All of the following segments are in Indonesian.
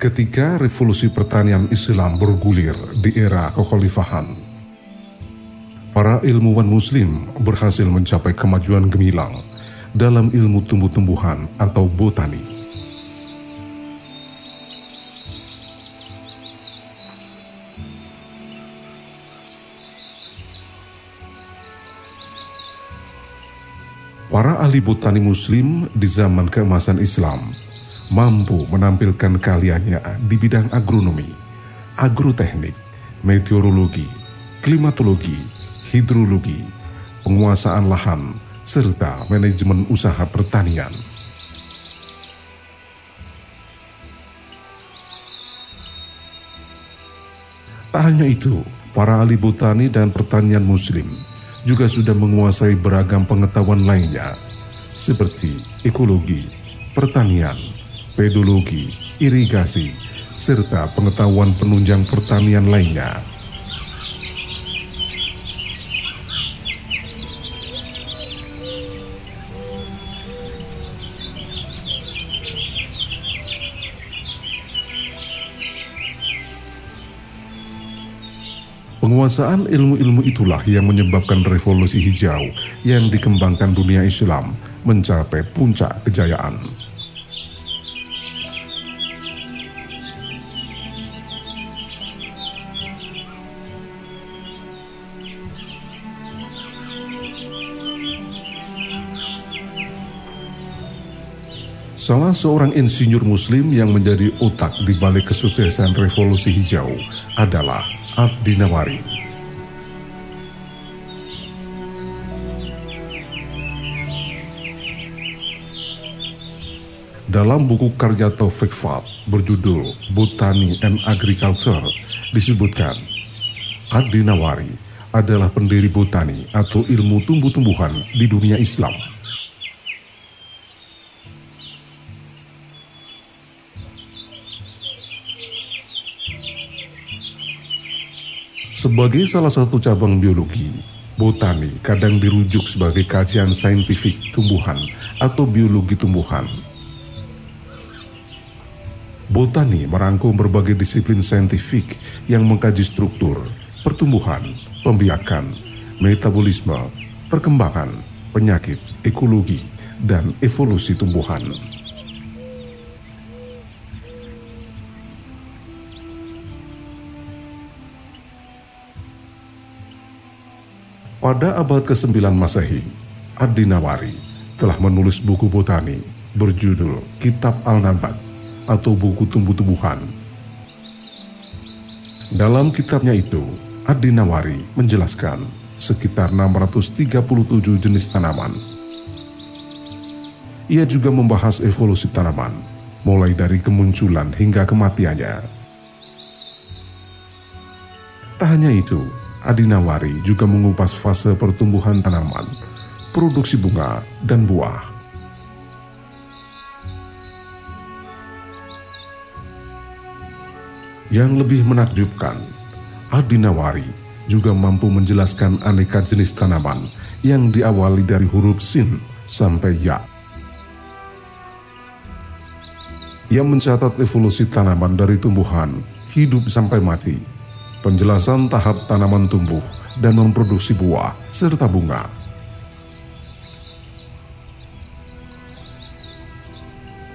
ketika revolusi pertanian Islam bergulir di era kekhalifahan. Para ilmuwan muslim berhasil mencapai kemajuan gemilang dalam ilmu tumbuh-tumbuhan atau botani. Para ahli botani muslim di zaman keemasan Islam mampu menampilkan karyanya di bidang agronomi, agroteknik, meteorologi, klimatologi, hidrologi, penguasaan lahan, serta manajemen usaha pertanian. Tak hanya itu, para ahli botani dan pertanian muslim juga sudah menguasai beragam pengetahuan lainnya, seperti ekologi, pertanian, pedologi, irigasi, serta pengetahuan penunjang pertanian lainnya. Penguasaan ilmu-ilmu itulah yang menyebabkan revolusi hijau yang dikembangkan dunia Islam mencapai puncak kejayaan. Salah seorang insinyur muslim yang menjadi otak di balik kesuksesan revolusi hijau adalah Abdi Nawari. Dalam buku karya Taufik Fat berjudul Botany and Agriculture disebutkan Abdi Nawari adalah pendiri botani atau ilmu tumbuh-tumbuhan di dunia Islam. Sebagai salah satu cabang biologi, botani kadang dirujuk sebagai kajian saintifik tumbuhan atau biologi tumbuhan. Botani merangkum berbagai disiplin saintifik yang mengkaji struktur, pertumbuhan, pembiakan, metabolisme, perkembangan, penyakit, ekologi, dan evolusi tumbuhan. Pada abad ke-9 Masehi, Adi Nawari telah menulis buku botani berjudul Kitab Al-Nabat atau buku tumbuh-tumbuhan. Dalam kitabnya itu, Adi Nawari menjelaskan sekitar 637 jenis tanaman. Ia juga membahas evolusi tanaman, mulai dari kemunculan hingga kematiannya. Tak hanya itu, Adinawari juga mengupas fase pertumbuhan tanaman, produksi bunga, dan buah. Yang lebih menakjubkan, Adinawari juga mampu menjelaskan aneka jenis tanaman yang diawali dari huruf sin sampai ya. Yang mencatat evolusi tanaman dari tumbuhan, hidup sampai mati, penjelasan tahap tanaman tumbuh dan memproduksi buah serta bunga.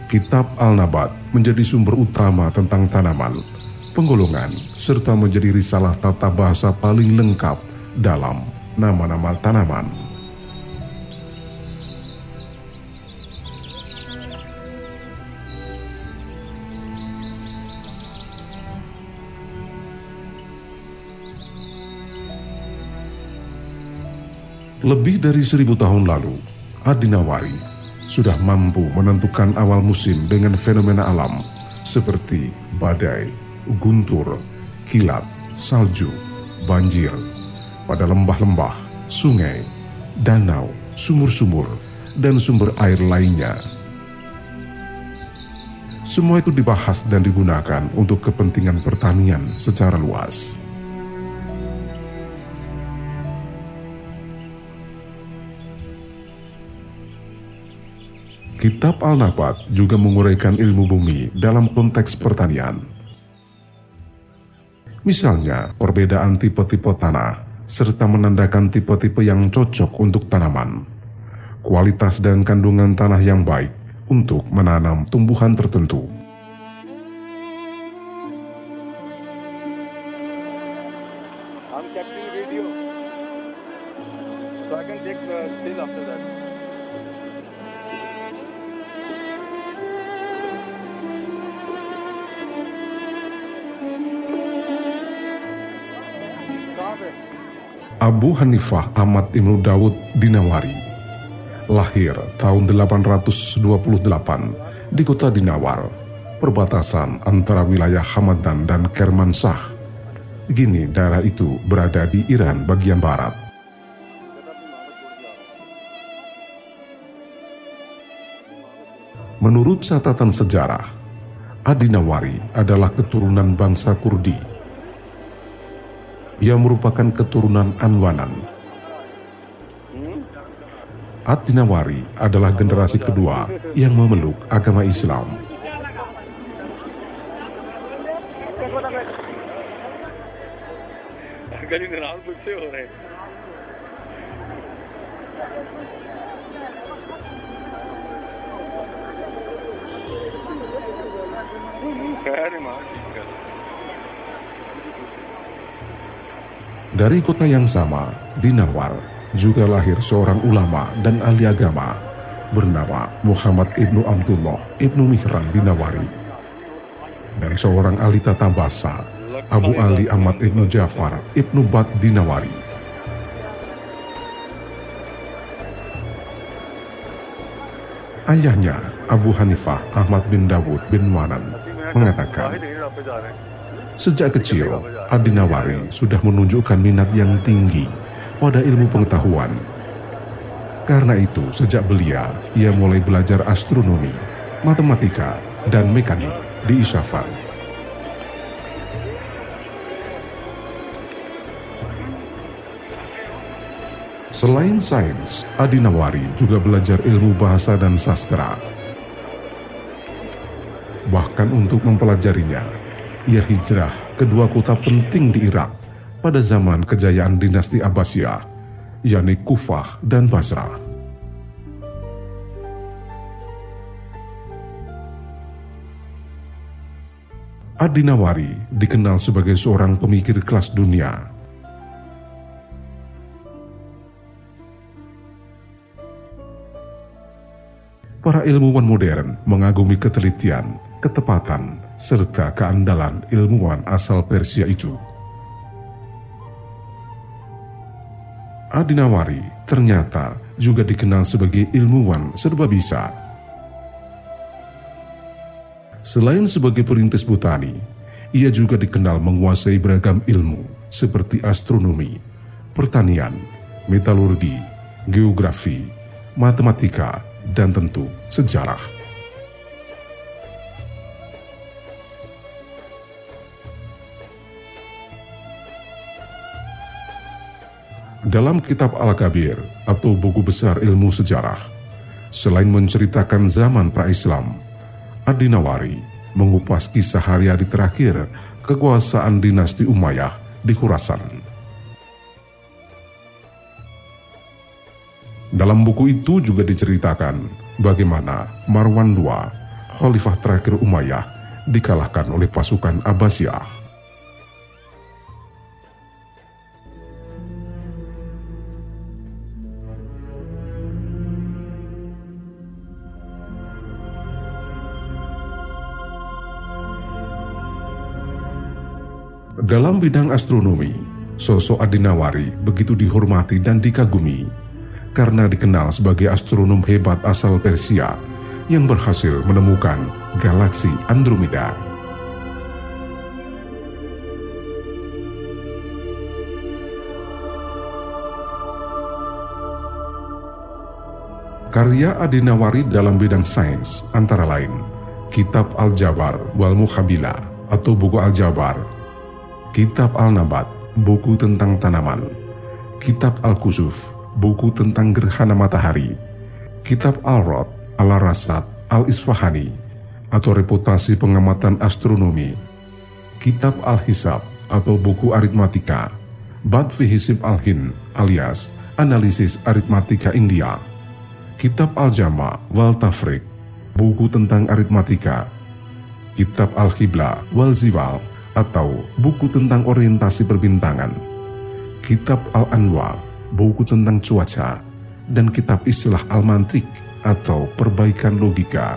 Kitab Al-Nabat menjadi sumber utama tentang tanaman, penggolongan, serta menjadi risalah tata bahasa paling lengkap dalam nama-nama tanaman. Lebih dari seribu tahun lalu, Adinawari sudah mampu menentukan awal musim dengan fenomena alam seperti badai, guntur, kilat, salju, banjir, pada lembah-lembah, sungai, danau, sumur-sumur, dan sumber air lainnya. Semua itu dibahas dan digunakan untuk kepentingan pertanian secara luas. Kitab Al-Nabat juga menguraikan ilmu bumi dalam konteks pertanian. Misalnya, perbedaan tipe-tipe tanah, serta menandakan tipe-tipe yang cocok untuk tanaman, kualitas dan kandungan tanah yang baik untuk menanam tumbuhan tertentu. Abu Hanifah Ahmad Ibnu Dawud Dinawari lahir tahun 828 di kota Dinawar, perbatasan antara wilayah Hamadan dan Kermansah. Gini daerah itu berada di Iran bagian barat. Menurut catatan sejarah, Adinawari adalah keturunan bangsa Kurdi ia merupakan keturunan Anwanan. At-Tinawari adalah generasi kedua yang memeluk agama Islam. Dari kota yang sama, di Nawar, juga lahir seorang ulama dan ahli agama bernama Muhammad Ibnu Abdullah Ibnu Mihran Dinawari dan seorang ahli tata bahasa Abu Ali Ahmad Ibnu Jafar Ibnu Bad Dinawari. Ayahnya Abu Hanifah Ahmad bin Dawud bin Wanan mengatakan Sejak kecil, Adi Nawari sudah menunjukkan minat yang tinggi pada ilmu pengetahuan. Karena itu, sejak belia, ia mulai belajar astronomi, matematika, dan mekanik di Isafan. Selain sains, Adi Nawari juga belajar ilmu bahasa dan sastra. Bahkan untuk mempelajarinya, ia hijrah ke dua kota penting di Irak pada zaman kejayaan dinasti Abbasiyah, yakni Kufah dan Basrah. Adinawari dikenal sebagai seorang pemikir kelas dunia. Para ilmuwan modern mengagumi ketelitian, ketepatan, serta keandalan ilmuwan asal Persia itu. Adinawari ternyata juga dikenal sebagai ilmuwan serba bisa. Selain sebagai perintis botani, ia juga dikenal menguasai beragam ilmu seperti astronomi, pertanian, metalurgi, geografi, matematika, dan tentu sejarah. Dalam kitab Al-Kabir atau buku besar ilmu sejarah, selain menceritakan zaman pra-Islam, Adi Nawari mengupas kisah hari-hari terakhir kekuasaan dinasti Umayyah di Khurasan. Dalam buku itu juga diceritakan bagaimana Marwan II, khalifah terakhir Umayyah, dikalahkan oleh pasukan Abbasiyah. Dalam bidang astronomi, sosok Adinawari begitu dihormati dan dikagumi karena dikenal sebagai astronom hebat asal Persia yang berhasil menemukan galaksi Andromeda. Karya Adinawari dalam bidang sains antara lain Kitab Al-Jabar wal Muhabila atau buku Al-Jabar Kitab Al-Nabat, buku tentang tanaman. Kitab Al-Kusuf, buku tentang gerhana matahari. Kitab Al-Rod, Al-Rasad Al-Isfahani atau reputasi pengamatan astronomi, Kitab Al-Hisab atau buku aritmatika, Bad Hisib Al-Hin alias analisis aritmatika India, Kitab Al-Jama wal Tafrik, buku tentang aritmatika, Kitab Al-Qibla wal Zival atau buku tentang orientasi perbintangan, Kitab Al-Anwa, buku tentang cuaca, dan kitab istilah Al-Mantik atau perbaikan logika.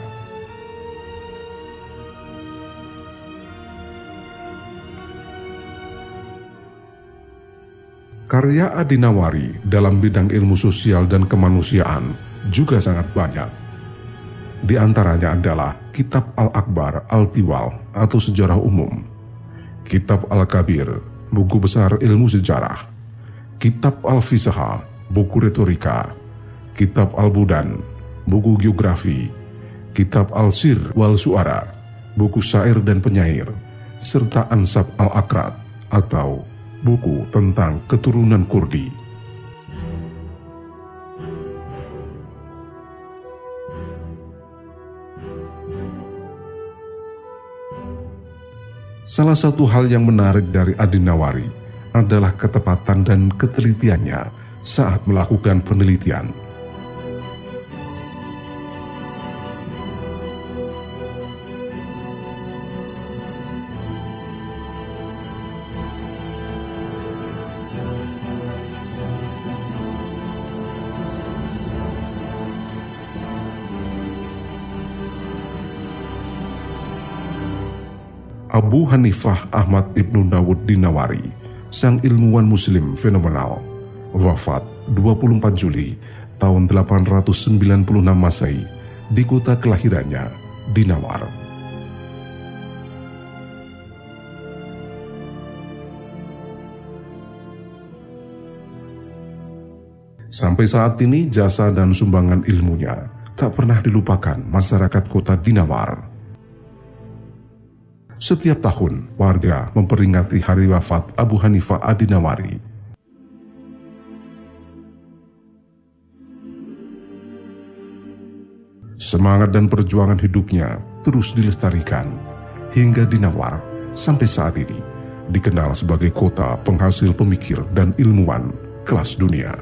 Karya Adinawari dalam bidang ilmu sosial dan kemanusiaan juga sangat banyak. Di antaranya adalah Kitab Al-Akbar Al-Tiwal atau Sejarah Umum, Kitab Al-Kabir, buku besar ilmu sejarah, Kitab Al-Fisaha, buku retorika, Kitab Al-Budan, buku geografi, Kitab Al-Sir wal Suara, buku syair dan penyair, serta Ansab Al-Akrat atau buku tentang keturunan Kurdi. Salah satu hal yang menarik dari Adinawari adalah ketepatan dan ketelitiannya saat melakukan penelitian. Abu Hanifah Ahmad Ibnu Dawud Dinawari, sang ilmuwan muslim fenomenal, wafat 24 Juli tahun 896 Masehi di kota kelahirannya, Dinawar. Sampai saat ini jasa dan sumbangan ilmunya tak pernah dilupakan masyarakat kota Dinawar setiap tahun, warga memperingati hari wafat Abu Hanifah Adinawari. Semangat dan perjuangan hidupnya terus dilestarikan hingga Dinawar sampai saat ini dikenal sebagai kota penghasil pemikir dan ilmuwan kelas dunia.